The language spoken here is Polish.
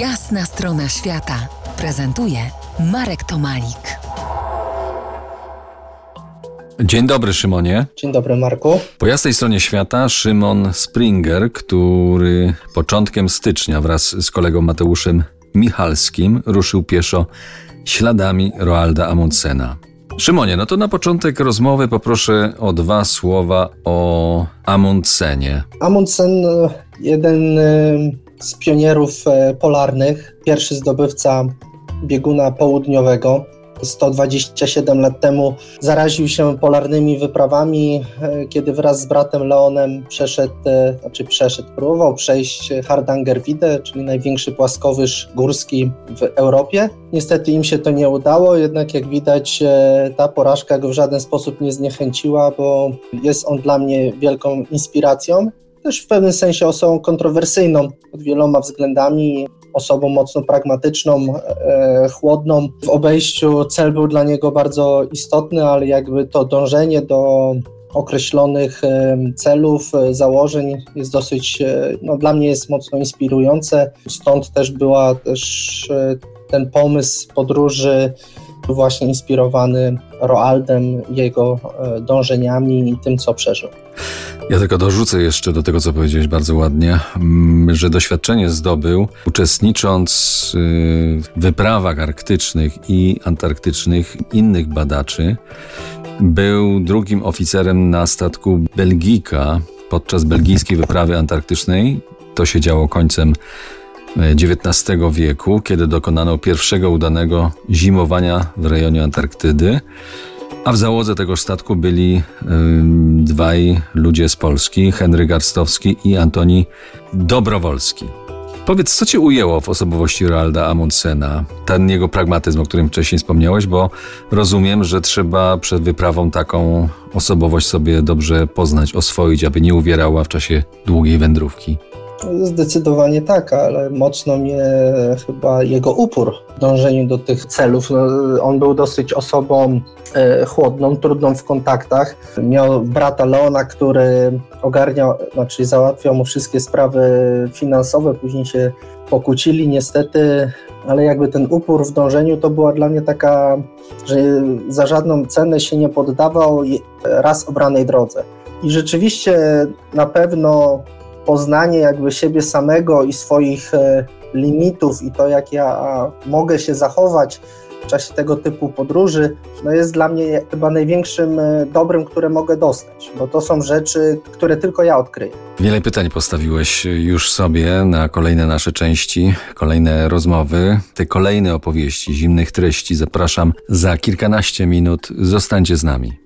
Jasna strona świata prezentuje Marek Tomalik. Dzień dobry, Szymonie. Dzień dobry, Marku. Po jasnej stronie świata Szymon Springer, który początkiem stycznia wraz z kolegą Mateuszem Michalskim ruszył pieszo śladami Roalda Amundsena. Szymonie, no to na początek rozmowy poproszę o dwa słowa o Amundsenie. Amundsen, jeden y, z pionierów e, polarnych, pierwszy zdobywca bieguna południowego. 127 lat temu zaraził się polarnymi wyprawami, e, kiedy wraz z bratem Leonem przeszedł, e, znaczy przeszedł, próbował przejść Hardangerwidę, czyli największy płaskowyż górski w Europie. Niestety im się to nie udało, jednak jak widać ta porażka go w żaden sposób nie zniechęciła, bo jest on dla mnie wielką inspiracją też w pewnym sensie osobą kontrowersyjną pod wieloma względami, osobą mocno pragmatyczną, e, chłodną. W obejściu cel był dla niego bardzo istotny, ale jakby to dążenie do określonych e, celów, e, założeń jest dosyć, e, no dla mnie jest mocno inspirujące. Stąd też była też ten pomysł podróży właśnie inspirowany Roaldem, jego dążeniami i tym, co przeżył. Ja tylko dorzucę jeszcze do tego, co powiedziałeś bardzo ładnie, mm, że doświadczenie zdobył uczestnicząc w wyprawach arktycznych i antarktycznych innych badaczy. Był drugim oficerem na statku Belgika podczas belgijskiej wyprawy antarktycznej. To się działo końcem XIX wieku, kiedy dokonano pierwszego udanego zimowania w rejonie Antarktydy. A w załodze tego statku byli dwaj ludzie z Polski, Henry Garstowski i Antoni Dobrowolski. Powiedz, co cię ujęło w osobowości Roalda Amundsena? Ten jego pragmatyzm, o którym wcześniej wspomniałeś, bo rozumiem, że trzeba przed wyprawą taką osobowość sobie dobrze poznać, oswoić, aby nie uwierała w czasie długiej wędrówki. Zdecydowanie tak, ale mocno mnie chyba jego upór w dążeniu do tych celów. No, on był dosyć osobą e, chłodną, trudną w kontaktach. Miał brata Leona, który ogarniał, znaczy załatwiał mu wszystkie sprawy finansowe, później się pokłócili niestety, ale jakby ten upór w dążeniu to była dla mnie taka, że za żadną cenę się nie poddawał raz obranej drodze. I rzeczywiście na pewno poznanie jakby siebie samego i swoich e, limitów i to, jak ja mogę się zachować w czasie tego typu podróży, no jest dla mnie chyba największym e, dobrem, które mogę dostać, bo to są rzeczy, które tylko ja odkryję. Wiele pytań postawiłeś już sobie na kolejne nasze części, kolejne rozmowy, te kolejne opowieści, zimnych treści. Zapraszam za kilkanaście minut. Zostańcie z nami.